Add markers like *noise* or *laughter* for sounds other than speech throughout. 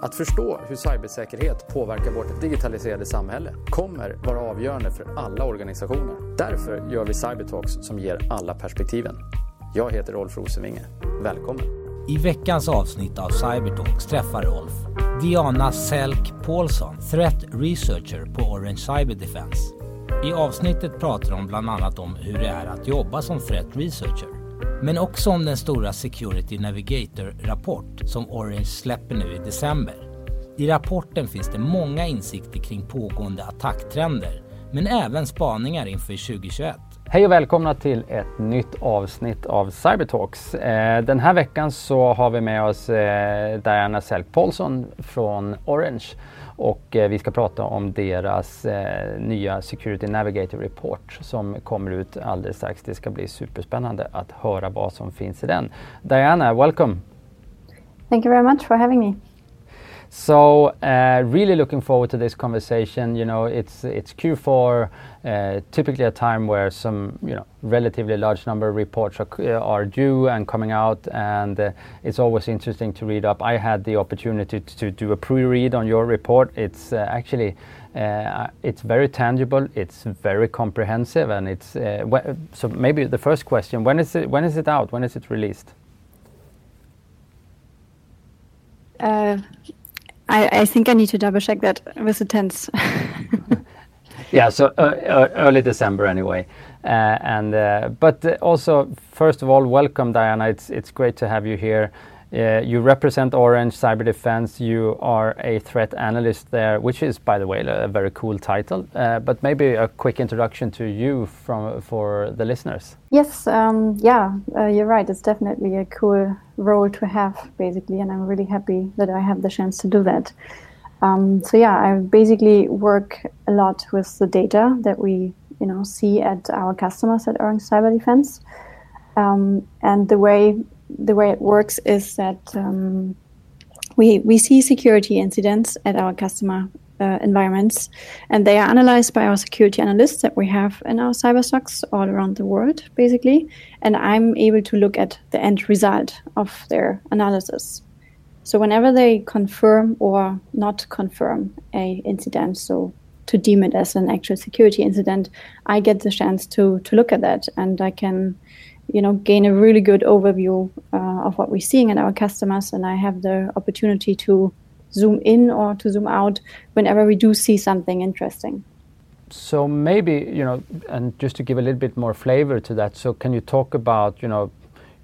Att förstå hur cybersäkerhet påverkar vårt digitaliserade samhälle kommer vara avgörande för alla organisationer. Därför gör vi Cybertalks som ger alla perspektiven. Jag heter Rolf Rosenvinge. Välkommen! I veckans avsnitt av Cybertalks träffar Rolf Diana Selk Paulsson, Threat Researcher på Orange Cyber Defense. I avsnittet pratar de bland annat om hur det är att jobba som Threat Researcher. Men också om den stora Security Navigator-rapport som Orange släpper nu i december. I rapporten finns det många insikter kring pågående attacktrender, men även spaningar inför 2021. Hej och välkomna till ett nytt avsnitt av Cybertalks. Eh, den här veckan så har vi med oss eh, Diana Selk Paulsson från Orange och eh, vi ska prata om deras eh, nya Security Navigator Report som kommer ut alldeles strax. Det ska bli superspännande att höra vad som finns i den. Diana, welcome! Thank you very much for having me. So uh, really looking forward to this conversation. You know, it's it's Q4, uh, typically a time where some you know relatively large number of reports are, uh, are due and coming out, and uh, it's always interesting to read up. I had the opportunity to, to do a pre-read on your report. It's uh, actually uh, it's very tangible, it's very comprehensive, and it's so maybe the first question: when is it when is it out? When is it released? Uh, I, I think I need to double check that with the tense. *laughs* yeah, so uh, uh, early December anyway. Uh, and uh, but also, first of all, welcome, Diana. It's it's great to have you here. Uh, you represent Orange Cyber Defense. You are a threat analyst there, which is, by the way, a very cool title. Uh, but maybe a quick introduction to you from for the listeners. Yes, um, yeah, uh, you're right. It's definitely a cool role to have, basically, and I'm really happy that I have the chance to do that. Um, so yeah, I basically work a lot with the data that we, you know, see at our customers at Orange Cyber Defense, um, and the way the way it works is that um, we we see security incidents at our customer uh, environments, and they are analyzed by our security analysts that we have in our cyber SOCs all around the world, basically. And I'm able to look at the end result of their analysis. So whenever they confirm or not confirm a incident, so to deem it as an actual security incident, I get the chance to to look at that, and I can you know gain a really good overview uh, of what we're seeing in our customers. And i have the opportunity to zoom in or to zoom out whenever we do see something interesting. So maybe you know and just to give a little bit more flavor to that so can you talk about you know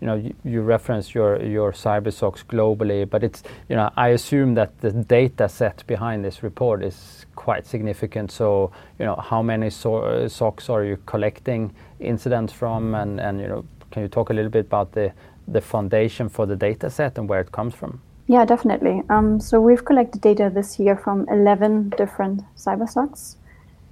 you know you, you reference your your cyber SOCs globally but it's you know i assume that the data set behind this report is quite significant. So you know how many so, SOCs are you collecting incidents from? And and you know can you talk a little bit about the, the foundation for the data set and where it comes from? Yeah, definitely. Um, so we've collected data this year from 11 different cyber SOCs,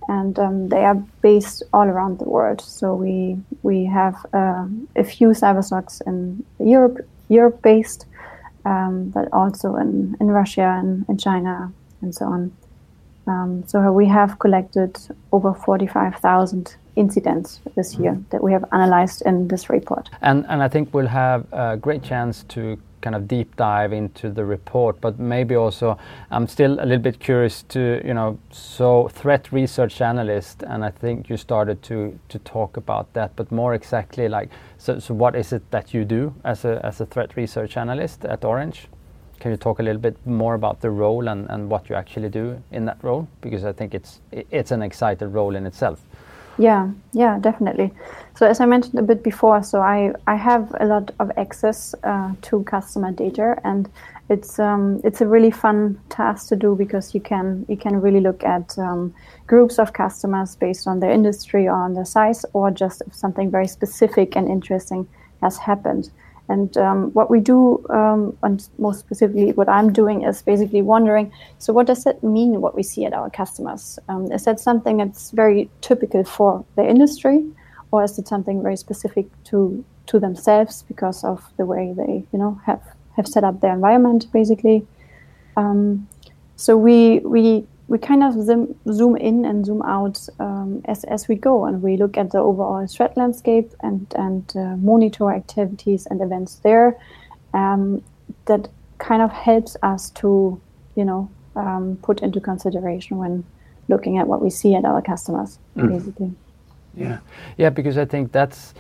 and um, they are based all around the world. So we we have uh, a few cyber SOCs in Europe, Europe based, um, but also in, in Russia and in China and so on. Um, so we have collected over 45,000 incidents this year mm-hmm. that we have analyzed in this report. And, and I think we'll have a great chance to kind of deep dive into the report, but maybe also I'm still a little bit curious to, you know, so threat research analyst, and I think you started to to talk about that, but more exactly like, so, so what is it that you do as a, as a threat research analyst at Orange? Can you talk a little bit more about the role and, and what you actually do in that role? Because I think it's it's an exciting role in itself. Yeah, yeah, definitely. So as I mentioned a bit before, so I, I have a lot of access uh, to customer data, and it's um, it's a really fun task to do because you can you can really look at um, groups of customers based on their industry or on their size, or just if something very specific and interesting has happened. And um, what we do, um, and most specifically what I'm doing, is basically wondering so, what does that mean, what we see at our customers? Um, is that something that's very typical for the industry, or is it something very specific to, to themselves because of the way they you know, have, have set up their environment, basically? Um, so, we, we we kind of zoom, zoom in and zoom out um, as, as we go, and we look at the overall threat landscape and and uh, monitor activities and events there. Um, that kind of helps us to you know, um, put into consideration when looking at what we see at our customers, mm. basically. Yeah, yeah, because I think that's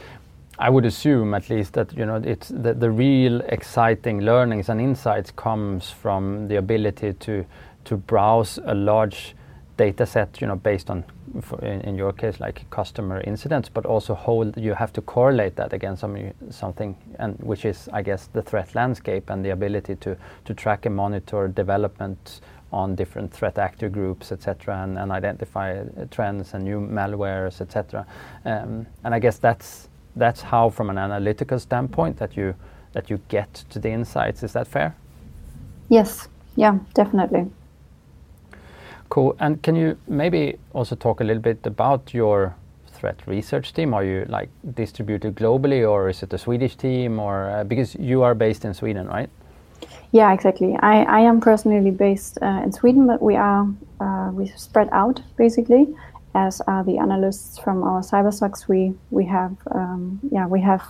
I would assume at least that you know it's the, the real exciting learnings and insights comes from the ability to to browse a large data set you know based on in, in, your case like customer incidents but also hold you have to correlate that against some, something and which is i guess the threat landscape and the ability to to track and monitor development on different threat actor groups etc and, and identify trends and new malwares etc um, and i guess that's that's how, from an analytical standpoint, that you that you get to the insights. Is that fair? Yes. Yeah, definitely. Cool. And can you maybe also talk a little bit about your threat research team? Are you like distributed globally, or is it a Swedish team, or uh, because you are based in Sweden, right? Yeah, exactly. I, I am personally based uh, in Sweden, but we are uh, we spread out basically as are the analysts from our CyberSOCs. We we have um, yeah we have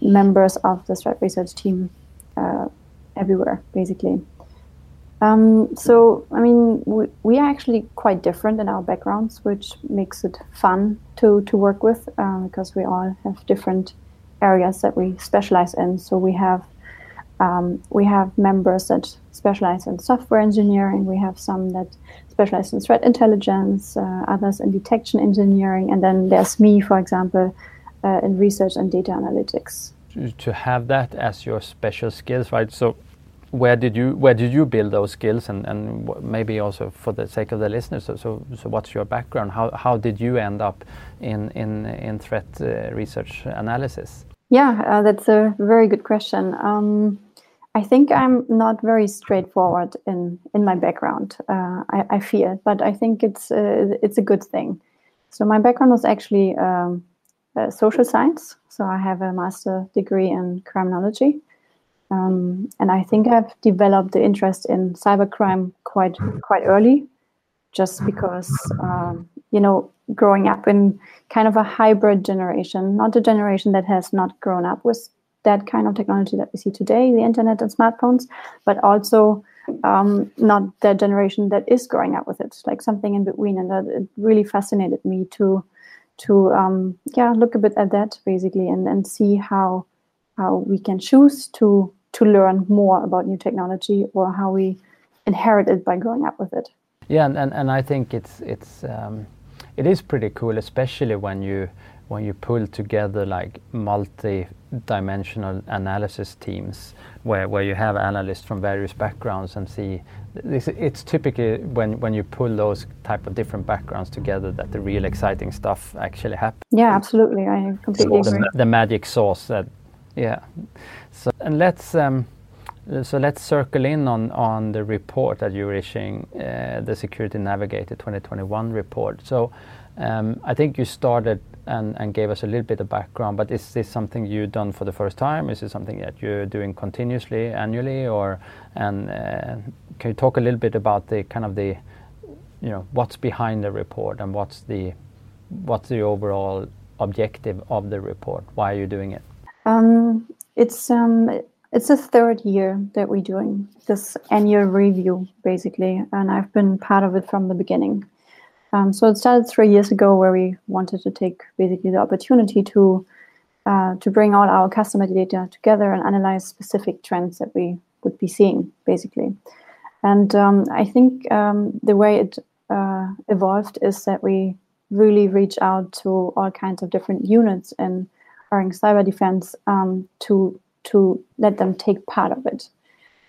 members of the threat research team everywhere basically. Um, so I mean we, we are actually quite different in our backgrounds, which makes it fun to to work with uh, because we all have different areas that we specialize in. So we have um, we have members that specialize in software engineering. We have some that specialize in threat intelligence, uh, others in detection engineering, and then there's me, for example, uh, in research and data analytics. To have that as your special skills, right? So, where did you where did you build those skills, and, and maybe also for the sake of the listeners? So, so, so what's your background? How how did you end up in in in threat uh, research analysis? Yeah, uh, that's a very good question. Um, I think I'm not very straightforward in in my background. Uh, I, I, fear, but I think it's uh, it's a good thing. So my background was actually um, uh, social science. So I have a master degree in criminology, um, and I think I've developed the interest in cybercrime quite quite early, just because um, you know growing up in kind of a hybrid generation, not a generation that has not grown up with that kind of technology that we see today, the internet and smartphones, but also um, not that generation that is growing up with it, like something in between. And that it really fascinated me to to um, yeah look a bit at that basically and, and see how how we can choose to to learn more about new technology or how we inherit it by growing up with it. Yeah, and, and, and I think it's it's um, it is pretty cool, especially when you when you pull together like multi-dimensional analysis teams where, where you have analysts from various backgrounds and see this, it's typically when, when you pull those type of different backgrounds together that the real exciting stuff actually happens. Yeah, absolutely. I completely agree. The, the, magic sauce that, yeah. So, and let's, um, so let's circle in on, on the report that you're issuing, uh, the Security Navigator 2021 report. So um, I think you started and, and gave us a little bit of background. But is this something you've done for the first time? Is this something that you're doing continuously, annually, or and uh, can you talk a little bit about the kind of the you know what's behind the report and what's the what's the overall objective of the report? Why are you doing it? Um, it's um, it's the third year that we're doing this annual review, basically, and I've been part of it from the beginning. Um, so it started three years ago, where we wanted to take basically the opportunity to uh, to bring all our customer data together and analyze specific trends that we would be seeing, basically. And um, I think um, the way it uh, evolved is that we really reach out to all kinds of different units in cyber defense um, to to let them take part of it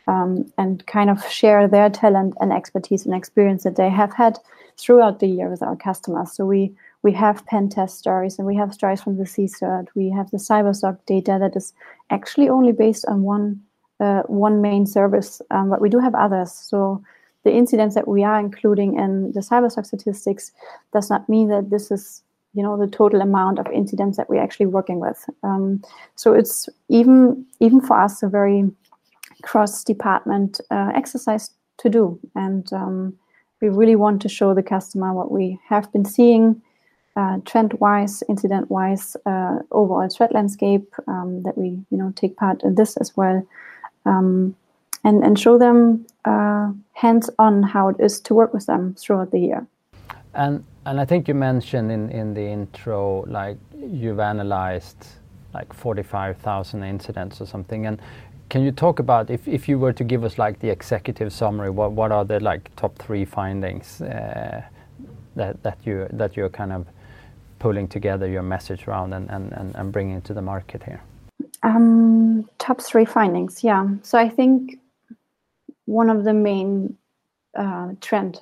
um, and kind of share their talent and expertise and experience that they have had throughout the year with our customers. So we we have pen test stories and we have stories from the CSIRT. We have the CyberSOC data that is actually only based on one uh, one main service, um, but we do have others. So the incidents that we are including in the CyberSOC statistics does not mean that this is you know the total amount of incidents that we're actually working with. Um, so it's even even for us a very cross department uh, exercise to do and um, we really want to show the customer what we have been seeing uh, trend-wise, incident-wise, uh, overall threat landscape. Um, that we, you know, take part in this as well, um, and and show them uh, hands on how it is to work with them throughout the year. And and I think you mentioned in, in the intro like you've analyzed like 45,000 incidents or something. And can you talk about if, if you were to give us like the executive summary what, what are the like top three findings uh, that, that you that you're kind of pulling together your message around and, and, and, and bringing to the market here? Um, top three findings yeah. So I think one of the main uh, trend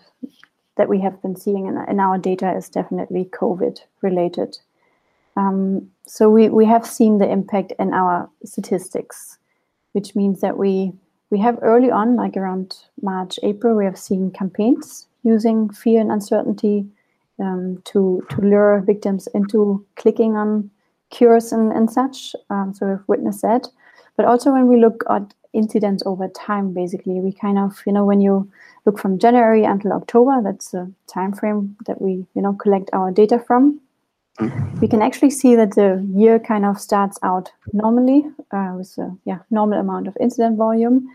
that we have been seeing in, in our data is definitely COVID related. Um, so we, we have seen the impact in our statistics, which means that we we have early on, like around March, April, we have seen campaigns using fear and uncertainty um, to to lure victims into clicking on cures and, and such. Um, so we've witnessed that. But also when we look at incidents over time basically. We kind of you know when you look from january until october that's the time frame that we you know collect our data from. We can actually see that the year kind of starts out normally uh, with a yeah normal amount of incident volume.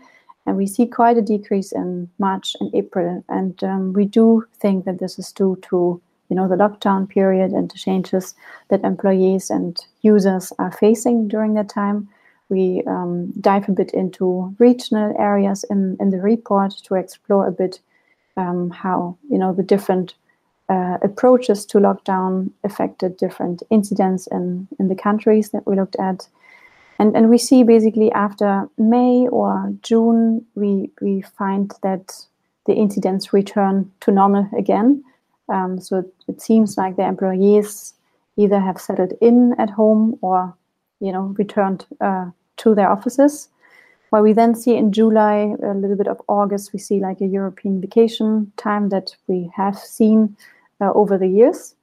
And we see quite a decrease in march and april. And um, we do think that this is due to you know the lockdown period and the changes that employees and users are facing during that time we um, dive a bit into regional areas in, in the report to explore a bit um, how you know the different uh, approaches to lockdown affected different incidents in, in the countries that we looked at. And, and we see basically after May or June, we, we find that the incidents return to normal again. Um, so it, it seems like the employees either have settled in at home or you know returned uh, to their offices. While we then see in July, a little bit of August, we see like a European vacation time that we have seen uh, over the years.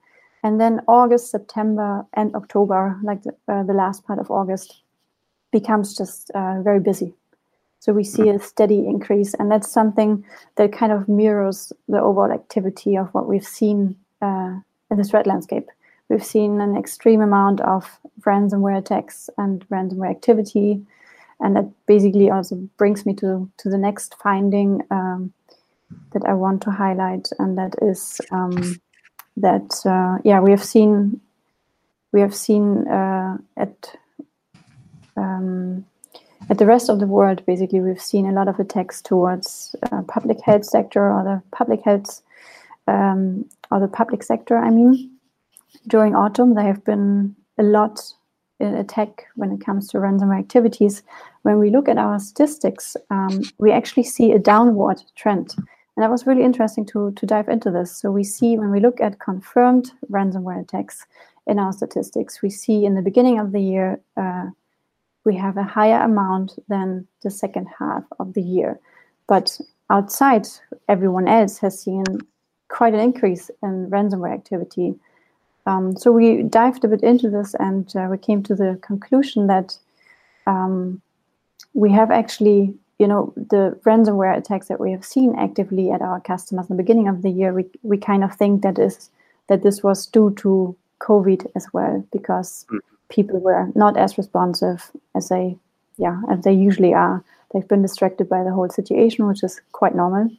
And then August, September, and October, like the, uh, the last part of August, becomes just uh, very busy. So we see a steady increase, and that's something that kind of mirrors the overall activity of what we've seen uh, in the threat landscape. We've seen an extreme amount of ransomware attacks and ransomware activity. And that basically also brings me to, to the next finding um, that I want to highlight, and that is um, that uh, yeah we have seen we have seen uh, at um, at the rest of the world basically we've seen a lot of attacks towards uh, public health sector or the public health um, or the public sector I mean during autumn, there have been a lot in attack when it comes to ransomware activities. When we look at our statistics, um, we actually see a downward trend. And that was really interesting to, to dive into this. So we see when we look at confirmed ransomware attacks in our statistics, we see in the beginning of the year, uh, we have a higher amount than the second half of the year. But outside, everyone else has seen quite an increase in ransomware activity. Um, so we dived a bit into this and uh, we came to the conclusion that um, we have actually, you know, the ransomware attacks that we have seen actively at our customers in the beginning of the year, we, we kind of think that is that this was due to COVID as well, because mm-hmm. people were not as responsive as they, yeah, as they usually are. They've been distracted by the whole situation, which is quite normal.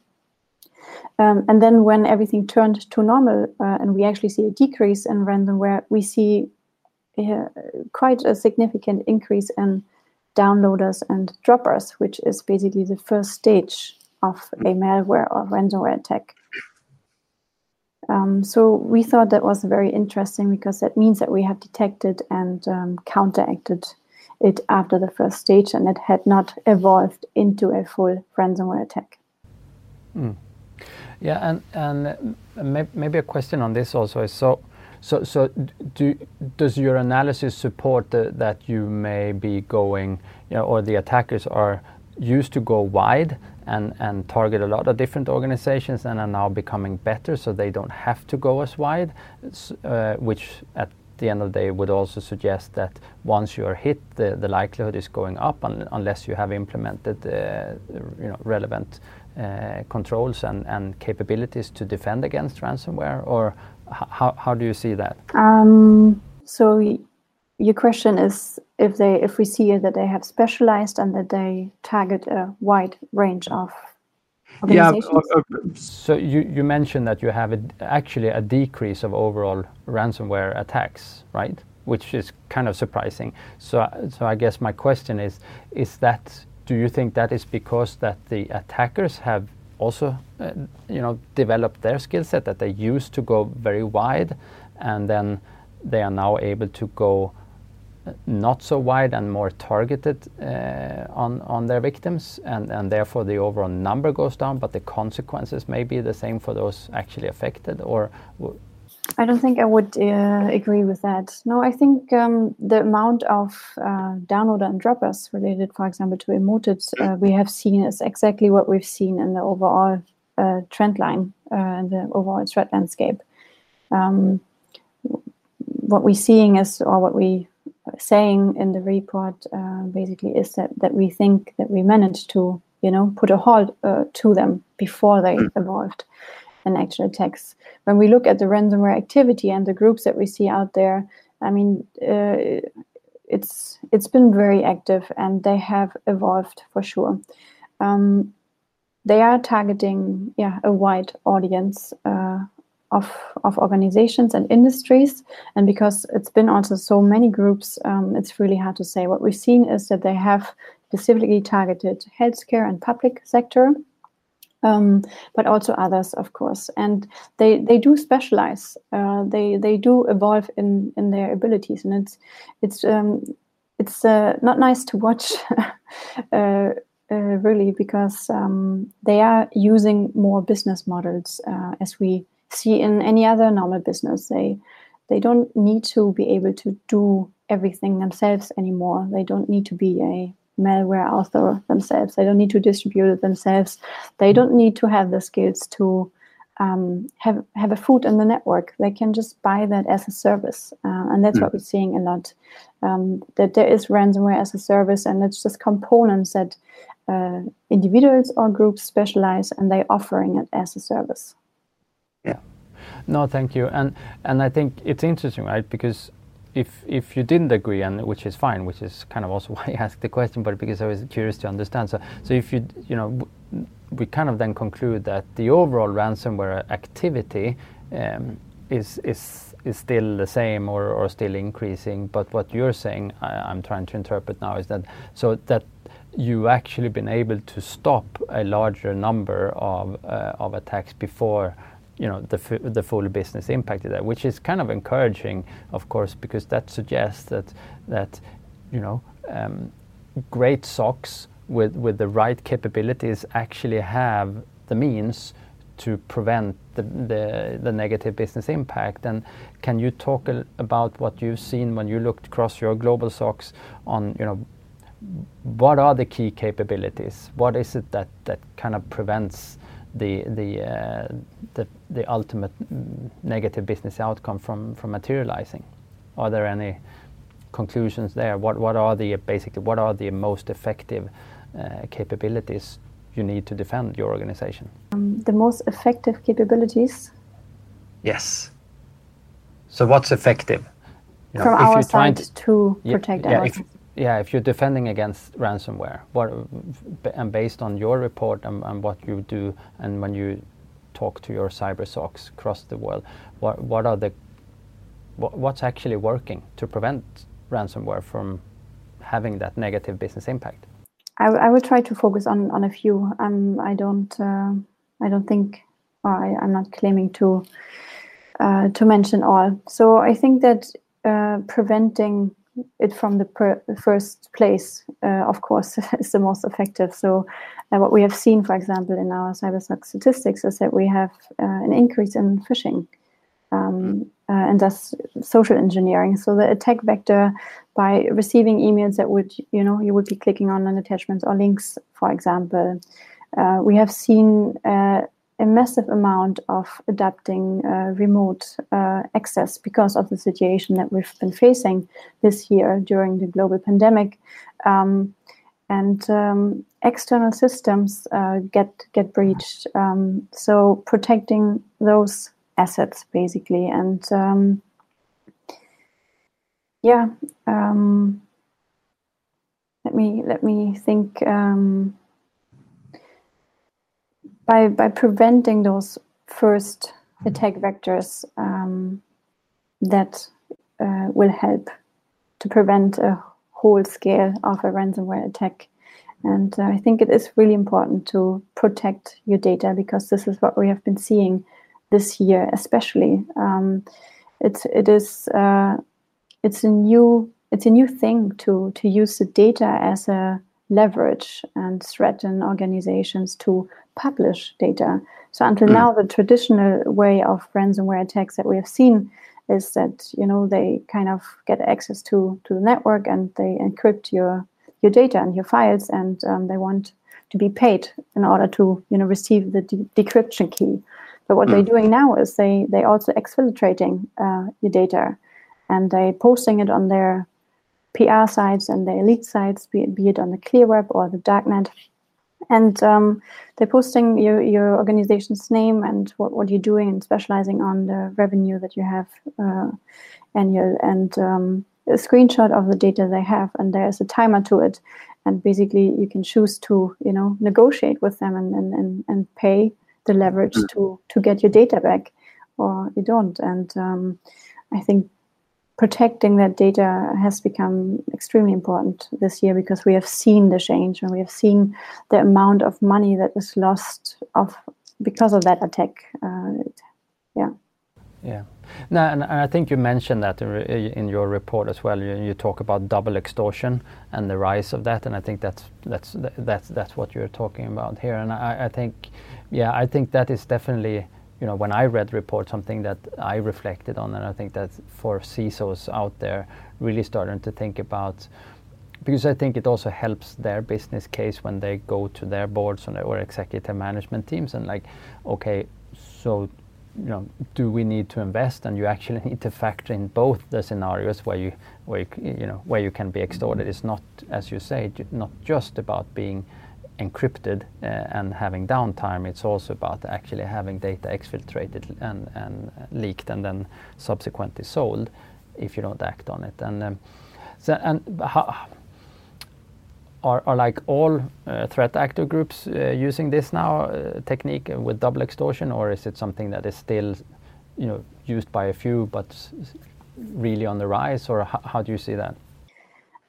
Um, and then when everything turned to normal uh, and we actually see a decrease in ransomware, we see uh, quite a significant increase in downloaders and droppers, which is basically the first stage of a malware or ransomware attack. Um, so we thought that was very interesting because that means that we have detected and um, counteracted it after the first stage and it had not evolved into a full ransomware attack. Mm. Yeah, and and maybe a question on this also is so so so do does your analysis support that you may be going you know, or the attackers are used to go wide and and target a lot of different organizations and are now becoming better so they don't have to go as wide, uh, which at the end of the day would also suggest that once you are hit, the, likelihood is going up un unless you have implemented uh, you know relevant uh, Uh, controls and, and capabilities to defend against ransomware, or how, how do you see that? Um, so your question is if they if we see that they have specialized and that they target a wide range of uh, organizations. Yeah, so you, you mentioned that you have a, actually a decrease of overall ransomware attacks, right? Which is kind of surprising. So, so I guess my question is, is that do you think that is because that the attackers have also, uh, you know, developed their skill set that they used to go very wide, and then they are now able to go not so wide and more targeted uh, on on their victims, and and therefore the overall number goes down, but the consequences may be the same for those actually affected, or I don't think I would uh, agree with that. No, I think um, the amount of uh, downloader and droppers related, for example, to Emotet, uh, we have seen is exactly what we've seen in the overall uh, trend line and uh, the overall threat landscape. Um, what we're seeing is, or what we are saying in the report, uh, basically, is that that we think that we managed to, you know, put a halt to them before they mm. evolved and actual attacks. When we look at the ransomware activity and the groups that we see out there, I mean, uh, it's it's been very active and they have evolved for sure. Um, they are targeting yeah a wide audience uh, of of organizations and industries, and because it's been also so many groups, um, it's really hard to say. What we've seen is that they have specifically targeted healthcare and public sector um, but also others, of course. And they they do specialize. Uh, they they do evolve in in their abilities, and it's it's um, it's uh, not nice to watch. *laughs* uh, uh really, because um, they are using more business models uh, as we see in any other normal business. They they don't need to be able to do everything themselves anymore. They don't need to be a malware author themselves. They don't need to distribute it themselves. They don't need to have the skills to um, have have a foot in the network. They can just buy that as a service, uh, and that's mm. what we're seeing a lot. Um, that there is ransomware as a service, and it's just components that uh, individuals or groups specialize, and they're offering it as a service. Yeah. No, thank you. And and I think it's interesting, right? Because if if you didn't agree, and which is fine, which is kind of also *laughs* why I asked the question, but because I was curious to understand. So so if you you know we kind of then conclude that the overall ransomware activity um, is is is still the same or, or still increasing. But what you're saying, I, am trying to interpret now, is that so that you actually been able to stop a larger number of uh, of attacks before you know the the full business impact of that, which is kind of encouraging, of course, because that suggests that that you know um, great SOCs with with the right capabilities actually have the means to prevent the, the, the negative business impact. And can you talk a, about what you've seen when you looked across your global SOCs on you know what are the key capabilities? What is it that that kind of prevents the the uh, the, the ultimate negative business outcome from from materializing? Are there any conclusions there? What what are the basically what are the most effective uh, capabilities you need to defend your organization? Um, the most effective capabilities. Yes. So what's effective? From our side to, protect yeah, If, yeah, if you're defending against ransomware, what, and based on your report and, and what you do, and when you talk to your cyber SOCs across the world, what, what are the what, what's actually working to prevent ransomware from having that negative business impact? I, I will try to focus on, on a few. Um, I don't uh, I don't think I, I'm not claiming to uh, to mention all. So I think that uh, preventing it from the per- first place, uh, of course, *laughs* is the most effective. So, uh, what we have seen, for example, in our CyberSOC statistics, is that we have uh, an increase in phishing um, uh, and thus social engineering. So, the attack vector by receiving emails that would, you know, you would be clicking on an attachments or links, for example. Uh, we have seen uh, a massive amount of adapting uh, remote uh, access because of the situation that we've been facing this year during the global pandemic. Um, and um, external systems uh, get get breached. Um, so protecting those assets basically, and um, yeah, um, let me let me think. Um, by by preventing those first attack vectors um, that uh, will help to prevent a whole scale of a ransomware attack. And uh, I think it is really important to protect your data because this is what we have been seeing this year, especially. Um, it's it is uh, it's a new it's a new thing to to use the data as a leverage and threaten organizations to publish data. So until mm. now, the traditional way of ransomware attacks that we have seen is that you know they kind of get access to to the network and they encrypt your your data and your files, and um, they want to be paid in order to you know receive the de- decryption key. But what mm. they're doing now is they they also exfiltrating uh, your data, and they posting it on their PR sites and the elite sites, be, be it on the clear web or the darknet. And um, they're posting your, your organization's name and what, what you're doing and specializing on the revenue that you have uh, annual and um, a screenshot of the data they have. And there's a timer to it. And basically, you can choose to, you know, negotiate with them and, and, and, and pay the leverage mm. to, to get your data back or you don't. And um, I think protecting that data has become extremely important this year because we have seen the change and we have seen the amount of money that is lost of because of that attack. Uh, yeah. Yeah. No, and, I think you mentioned that in your report as well. You, you, talk about double extortion and the rise of that, and I think that's that's that's that's what you're talking about here. And I, I think, yeah, I think that is definitely you know, when I read the report, something that I reflected on, and I think that for CISOs out there, really starting to think about, because I think it also helps their business case when they go to their boards or, executive management teams and like, okay, so you know, do we need to invest? And you actually *laughs* need to factor in both the scenarios where you, where you, you know, where you can be extorted. It's not, as you say, not just about being encrypted uh, and having downtime, it's also about actually having data exfiltrated and, and leaked and then subsequently sold if you don't act on it. And um, so, and how, are, are like all uh, threat actor groups uh, using this now technique with double extortion, or is it something that is still, you know, used by a few but really on the rise, or how, how do you see that?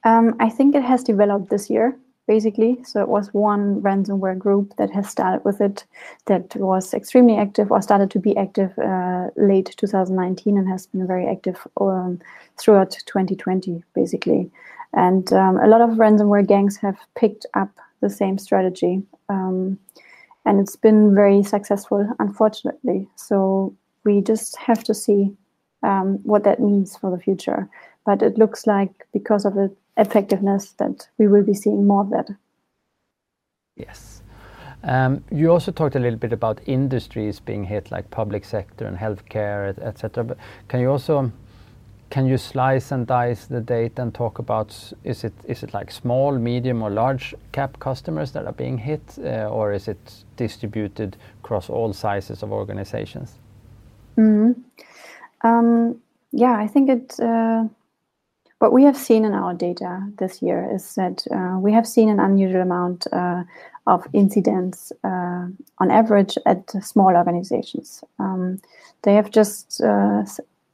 Um, I think it has developed this year basically. So it was one ransomware group that has started with it that was extremely active or started to be active uh, late 2019 and has been very active um, throughout 2020, basically. And um, a lot of ransomware gangs have picked up the same strategy. Um, and it's been very successful, unfortunately. So we just have to see um, what that means for the future. But it looks like because of the effectiveness that we will be seeing more of that. Yes. Um, you also talked a little bit about industries being hit, like public sector and healthcare, etc. But can you also can you slice and dice the data and talk about is it is it like small, medium, or large cap customers that are being hit, uh, or is it distributed across all sizes of organizations? Mm-hmm. Um, yeah, I think it. What we have seen in our data this year is that uh, we have seen an unusual amount uh, of incidents uh, on average at small organizations. Um, they have just,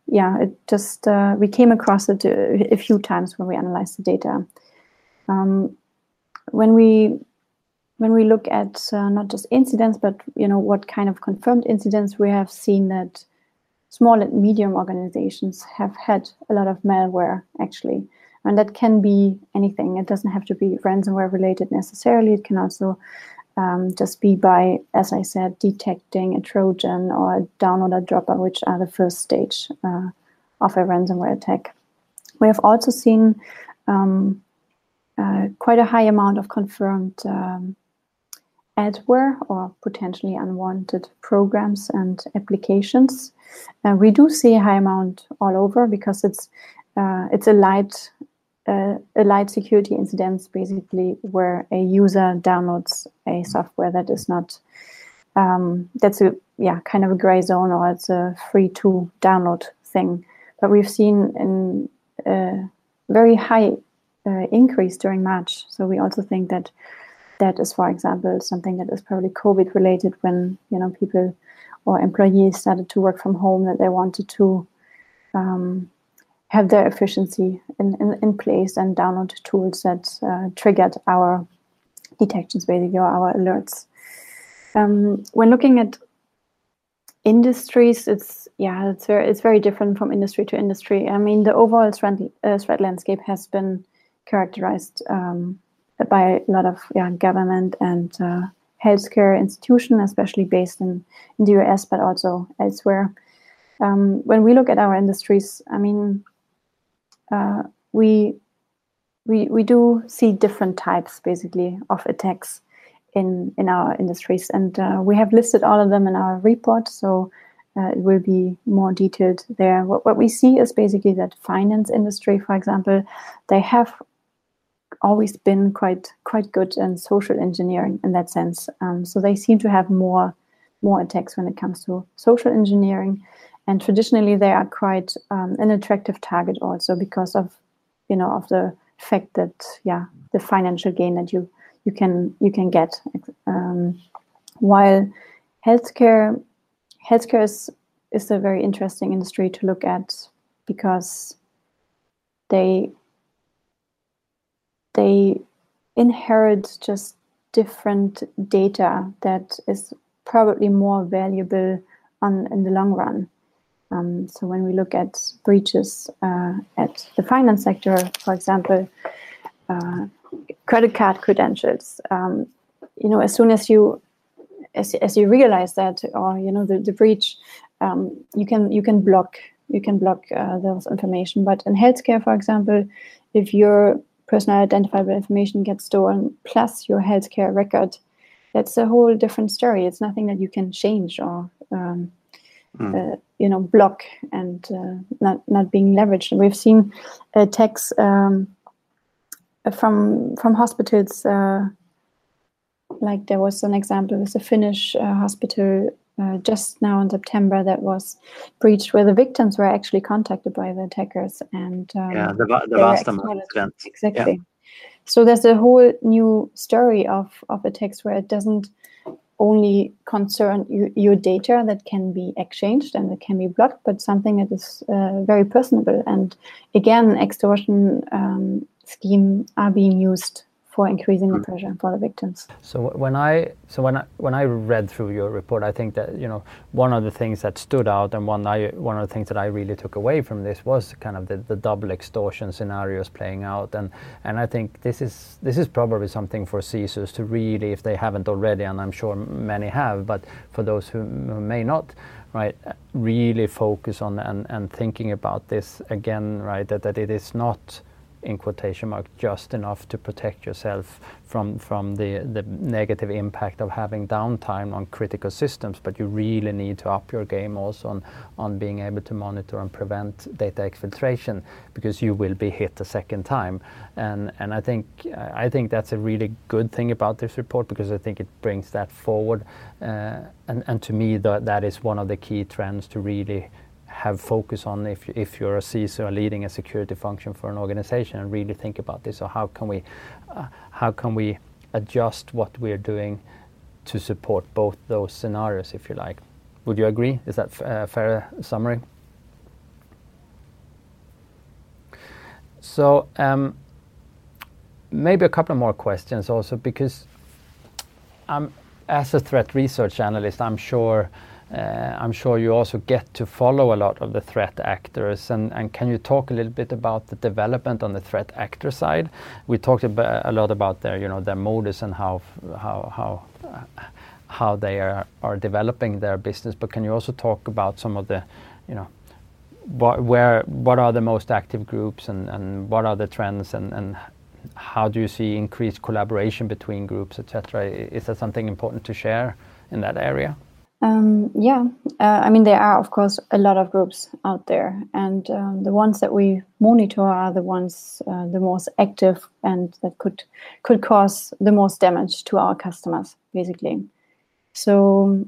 yeah, it just, uh, we came across it a, a, few times when we analyzed the data. Um, when we when we look at uh, not just incidents, but you know what kind of confirmed incidents, we have seen that small and medium organizations have had a lot of malware actually. And that can be anything. It doesn't have to be ransomware related necessarily. It can also um, just be by, as I said, detecting a Trojan or a downloader dropper, which are the first stage uh, of a ransomware attack. We have also seen um, uh, quite a high amount of confirmed um, adware or potentially unwanted programs and applications. Uh, we do see a high amount all over because it's uh, it's a light uh, a light security incident basically where a user downloads a software that is not um, that's a yeah kind of a gray zone or it's a free to download thing. But we've seen in a very high uh, increase during March, so we also think that that is, for example, something that is probably COVID related when you know people or employees started to work from home that they wanted to um, have their efficiency in, in, in, place and download tools that uh, triggered our detections basically or our alerts. Um, when looking at industries, it's yeah, it's very it's very different from industry to industry. I mean, the overall threat, uh, threat landscape has been characterized um, by a lot of yeah, government and uh, healthcare institution, especially based in, in the US, but also elsewhere. Um, when we look at our industries, I mean, uh, we we we do see different types basically of attacks in in our industries, and uh, we have listed all of them in our report. So uh, it will be more detailed there. What, what we see is basically that finance industry, for example, they have always been quite quite good in social engineering in that sense. Um, so they seem to have more more attacks when it comes to social engineering, and traditionally they are quite um, an attractive target also because of you know of the fact that yeah the financial gain that you you can you can get. Um, while healthcare healthcare is, is a very interesting industry to look at because they they inherit just different data that is probably more valuable on in the long run. Um, so when we look at breaches uh, at the finance sector, for example, uh, credit card credentials, um, you know, as soon as you as, as you realize that, or you know, the, the breach, um, you can you can block you can block uh, those information. But in healthcare, for example, if your personal identifiable information gets stolen plus your healthcare record, that's a whole different story. It's nothing that you can change or um, mm. uh, you know block and uh, not not being leveraged. We've seen attacks um, from from hospitals. Uh, like there was an example with a Finnish uh, hospital uh, just now in September that was breached, where the victims were actually contacted by the attackers and um, yeah, the the Vastaamo incident exactly. Yeah. So there's a whole new story of of attacks where it doesn't only concern you, your data that can be exchanged and that can be blocked, but something that is uh, very personable. And again, extortion um, scheme are being used for increasing the hmm. pressure for the victims. So when I so when I when I read through your report, I think that you know one of the things that stood out and one I one of the things that I really took away from this was kind of the, the double extortion scenarios playing out, and and I think this is this is probably something for CISOs to really, if they haven't already, and I'm sure many have, but for those who, who may not, right, really focus on and and thinking about this again, right, that that it is not in quotation mark just enough to protect yourself from from the the negative impact of having downtime on critical systems but you really need to up your game also on on being able to monitor and prevent data exfiltration because you will be hit a second time. And and I think I think that's a really good thing about this report because I think it brings that forward uh, and and to me that that is one of the key trends to really have focus on if, if you're a CISO leading a security function for an organization and really think about this. So how can we, uh, how can we adjust what we're doing to support both those scenarios, if you like? Would you agree? Is that a uh, fair summary? So um, maybe a couple more questions also because um, as a threat research analyst, I'm sure Uh, I'm sure you also get to follow a lot of the threat actors. And, can you talk a little bit about the development on the threat actor side? We talked a lot about their, you know, their modus and how how how how they are, are developing their business. But can you also talk about some of the, you know, what where what are the most active groups and, and what are the trends and, and how do you see increased collaboration between groups, etc.? Is that something important to share in that area? Um, yeah, uh, I mean, there are, of course, a lot of groups out there, and um, the ones that we monitor are the ones uh, the most active and that could could cause the most damage to our customers, basically. So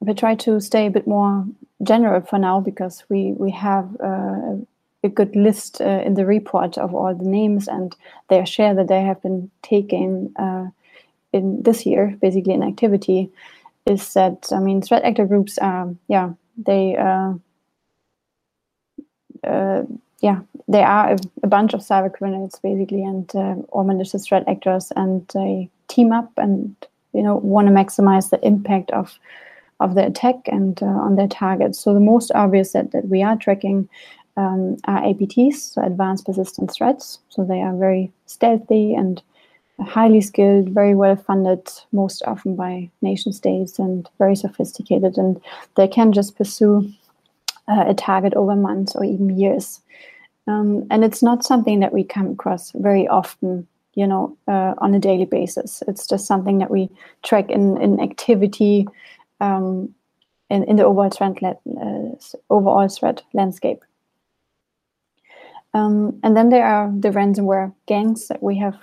we try to stay a bit more general for now because we we have uh, a good list uh, in the report of all the names and their share that they have been taking uh, in this year, basically in activity, is that I mean threat actor groups are yeah they uh, uh, yeah they are a, a, bunch of cyber criminals basically and uh, or malicious threat actors and they team up and you know want to maximize the impact of of the attack and uh, on their targets. So the most obvious that, that we are tracking um, are APTs, so advanced persistent threats. So they are very stealthy and highly skilled, very well funded, most often by nation states and very sophisticated. And they can just pursue uh, a target over months or even years. Um, and it's not something that we come across very often, you know, uh, on a daily basis. It's just something that we track in, in activity um, in, in the overall threat, uh, overall threat landscape. Um, and then there are the ransomware gangs that we have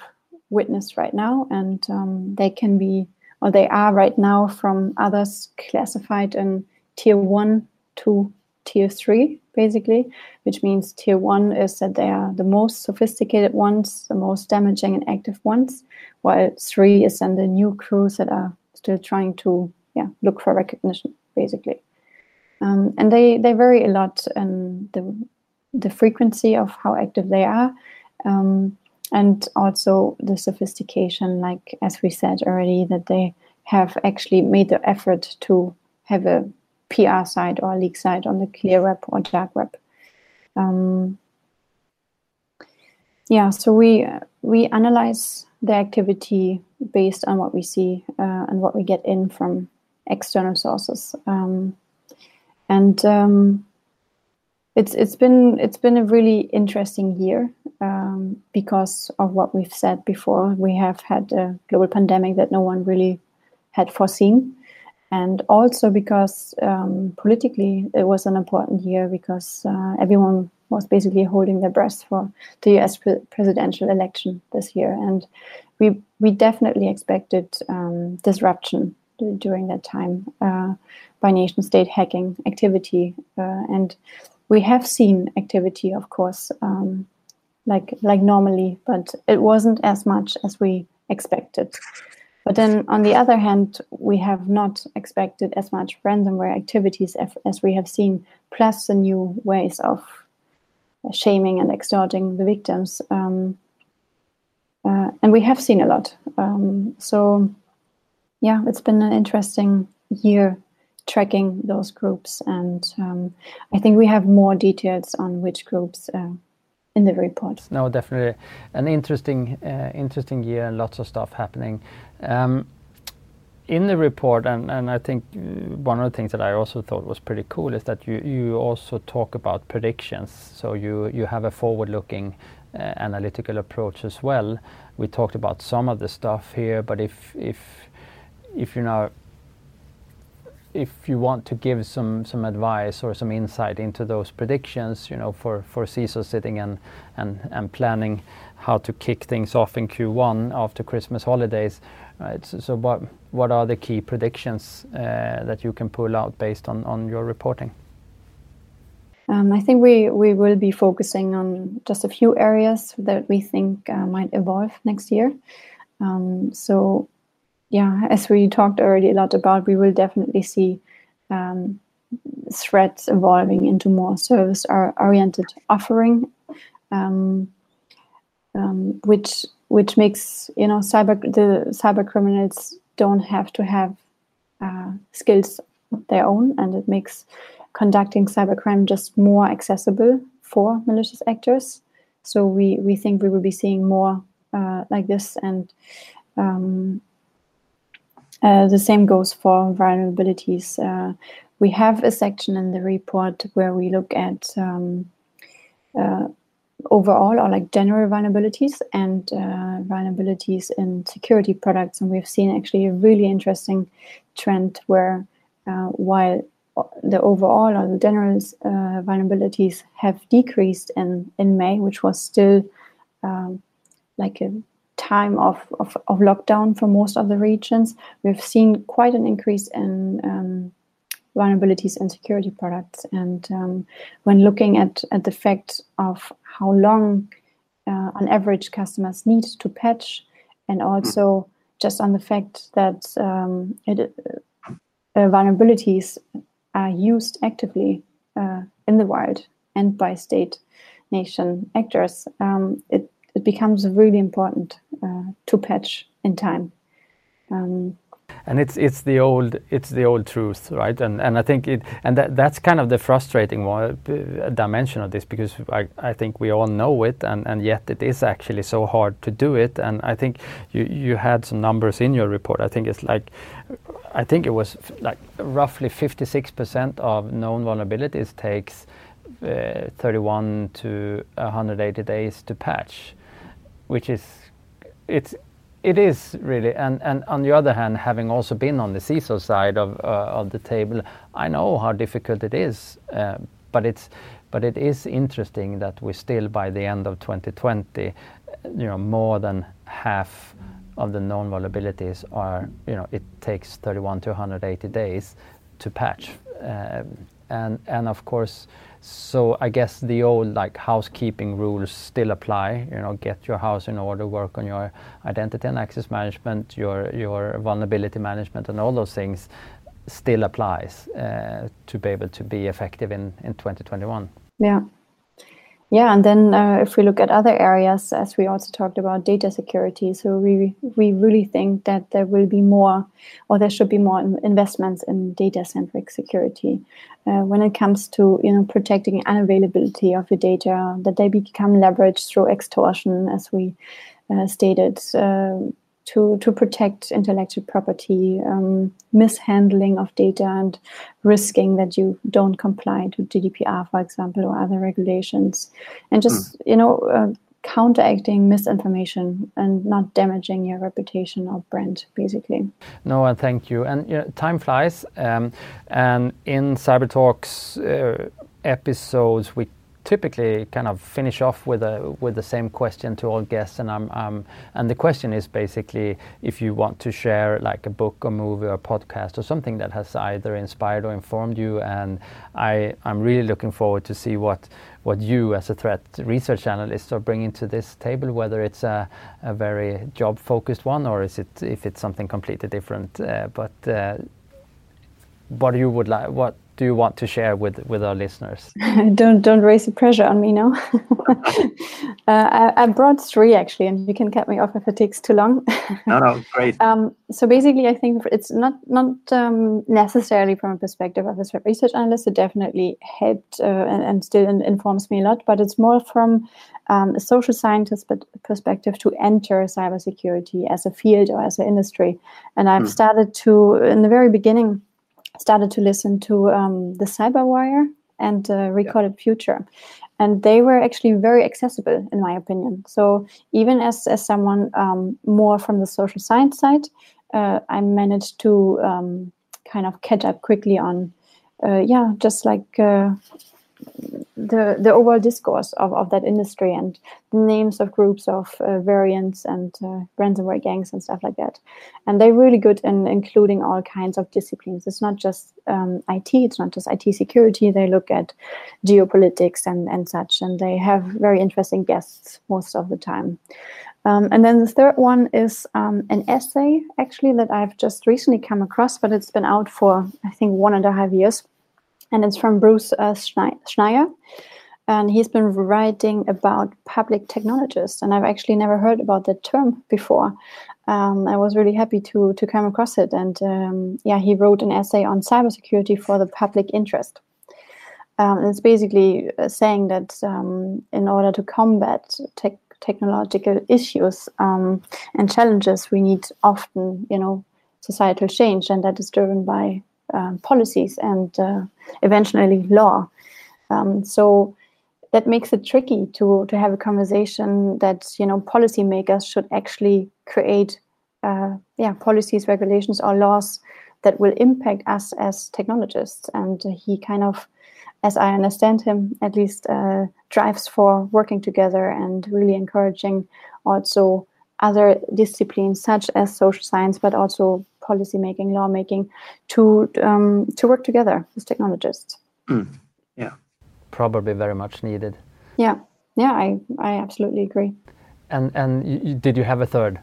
witnessed right now, and um, they can be, or they are right now, from others classified in tier one to tier three, basically, which means tier one is that they are the most sophisticated ones, the most damaging and active ones, while three is then the new crews that are still trying to yeah look for recognition, basically. Um, and they, they vary a lot in the, the frequency of how active they are. Um, and also the sophistication, like as we said already, that they have actually made the effort to have a PR site or a leak site on the clear web or dark web. Um, yeah, so we we analyze the activity based on what we see uh, and what we get in from external sources, um, and um, it's it's been it's been a really interesting year um, because of what we've said before. We have had a global pandemic that no one really had foreseen, and also because um, politically it was an important year because uh, everyone was basically holding their breath for the U.S. Pre- presidential election this year, and we we definitely expected um, disruption during that time uh, by nation state hacking activity uh, and we have seen activity, of course, um, like like normally, but it wasn't as much as we expected. But then, on the other hand, we have not expected as much ransomware activities as, we have seen, plus the new ways of shaming and extorting the victims. Um, uh, and we have seen a lot. Um, so, yeah, it's been an interesting year tracking those groups. And um, I think we have more details on which groups uh, in the report. No, definitely an interesting, uh, interesting year and lots of stuff happening. Um, in the report, and, and I think uh, one of the things that I also thought was pretty cool is that you, you also talk about predictions. So you, you have a forward looking uh, analytical approach as well. We talked about some of the stuff here, but if, if, if you now if you want to give some some advice or some insight into those predictions, you know, for for CISO sitting and and and planning how to kick things off in Q1 after Christmas holidays, right? So, so what what are the key predictions uh, that you can pull out based on on your reporting? Um, I think we we will be focusing on just a few areas that we think uh, might evolve next year. Um, so yeah, as we talked already a lot about, we will definitely see um, threats evolving into more service oriented offering, um, um, which which makes you know cyber the cyber criminals don't have to have uh, skills of their own, and it makes conducting cybercrime just more accessible for malicious actors. So we we think we will be seeing more uh, like this and. Um, uh, the same goes for vulnerabilities. Uh, we have a section in the report where we look at um, uh, overall or like general vulnerabilities and uh, vulnerabilities in security products. And we've seen actually a really interesting trend where uh, while the overall or the general vulnerabilities have decreased in, in May, which was still um, like a time of, of, of, lockdown for most of the regions, we've seen quite an increase in um, vulnerabilities and security products. And um, when looking at, at the fact of how long, uh, on average, customers need to patch, and also just on the fact that um, it, uh, vulnerabilities are used actively uh, in the wild and by state nation actors, um, it, it becomes really important uh, to patch in time. Um, and it's it's the old it's the old truth right? And and i think it and that that's kind of the frustrating one, uh, dimension of this because I, I think we all know it and and yet it is actually so hard to do it. And i think you you had some numbers in your report. I think it's like i think it was like roughly 56% of known vulnerabilities takes uh, 31 to 180 days to patch which is it is really, and, and on the other hand, having also been on the CISO side of, uh, of the table, I know how difficult it is. Uh, but it's, but it is interesting that we still, by the end of 2020, you know, more than half of the known vulnerabilities are, you know, it takes 31 to 180 days to patch, uh, and and of course so I guess the old like housekeeping rules still apply. You know, get your house in order, work on your identity and access management, your your vulnerability management, and all those things still applies uh, to be able to be effective in in 2021. Yeah. Yeah, and then uh, if we look at other areas, as we also talked about data security, so we we really think that there will be more, or there should be more investments in data-centric security uh, when it comes to you know protecting unavailability of your data, that they become leveraged through extortion, as we uh, stated. To, to protect intellectual property, um, mishandling of data, and risking that you don't comply to GDPR, for example, or other regulations, and just mm. you know uh, counteracting misinformation and not damaging your reputation or brand, basically. No, and thank you. And you know, time flies, um, and in Cyber Talks uh, episodes, we typically kind of finish off with a with the same question to all guests, and I'm um, and the question is basically if you want to share like a book or movie or podcast or something that has either inspired or informed you, and I I'm really looking forward to see what what you as a threat research analyst are bringing to this table, whether it's a, a very job focused one or is it if it's something completely different. Uh, but uh, what you would like what do you want to share with with our listeners? *laughs* don't don't raise the pressure on me now. *laughs* uh, I, I, brought three actually, and you can cut me off if it takes too long. *laughs* no, no, great. Um, so basically, I think it's not not um, necessarily from a perspective of a research analyst. It definitely helped uh, and, and, still informs me a lot, but it's more from um, a social scientist perspective to enter cybersecurity as a field or as an industry. And I've hmm. started to in the very beginning started to listen to um, the Cyberwire and uh, Recorded yeah. Future. And they were actually very accessible, in my opinion. So even as, as someone um, more from the social science side, uh, I managed to um, kind of catch up quickly on, uh, yeah, just like uh, the the overall discourse of, of that industry and the names of groups of uh, variants and uh, ransomware gangs and stuff like that. And they're really good in including all kinds of disciplines. It's not just um, IT, it's not just IT security. They look at geopolitics and, and such, and they have very interesting guests most of the time. Um, and then the third one is um, an essay, actually, that I've just recently come across, but it's been out for, I think, one and a half years and it's from Bruce uh, Schneier. And he's been writing about public technologists, and I've actually never heard about that term before. Um, I was really happy to to come across it, and um, yeah, he wrote an essay on cybersecurity for the public interest. Um, it's basically uh, saying that um, in order to combat tech technological issues um, and challenges, we need often, you know, societal change, and that is driven by um, policies and uh, eventually law. Um, so that makes it tricky to to have a conversation that you know policymakers should actually create uh, yeah policies, regulations, or laws that will impact us as technologists. And he kind of, as I understand him, at least uh, drives for working together and really encouraging also other disciplines such as social science, but also policy making, lawmaking, to um, to work together as technologists. Mm. Yeah, probably very much needed. Yeah, yeah, I I absolutely agree. And and you, did you have a third?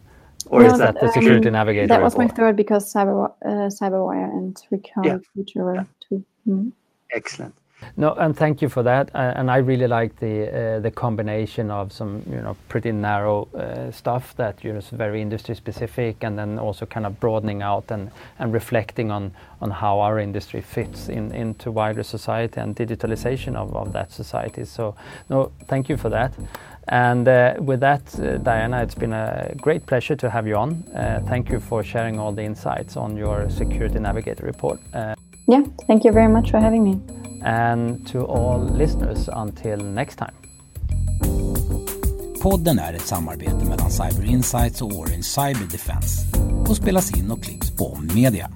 Or no, is that the Security Navigator? That was my third because Cyber, uh, Cyberwire and Recorded yeah. Future were yeah. two. Mm. Excellent. No, and thank you for that. And I really like the uh, the combination of some you know pretty narrow uh, stuff that you know is very industry specific, and then also kind of broadening out and, and reflecting on on how our industry fits in into wider society and digitalization of, of that society. So no, thank you for that. And uh, with that, Diana, it's been a great pleasure to have you on. Thank you for sharing all the insights on your Security Navigator report. Yeah, thank you very much for having me. And to all listeners, until next time. Podden är ett samarbete mellan Cyber Insights och Orange Cyber Defense och spelas in och klipps på Media.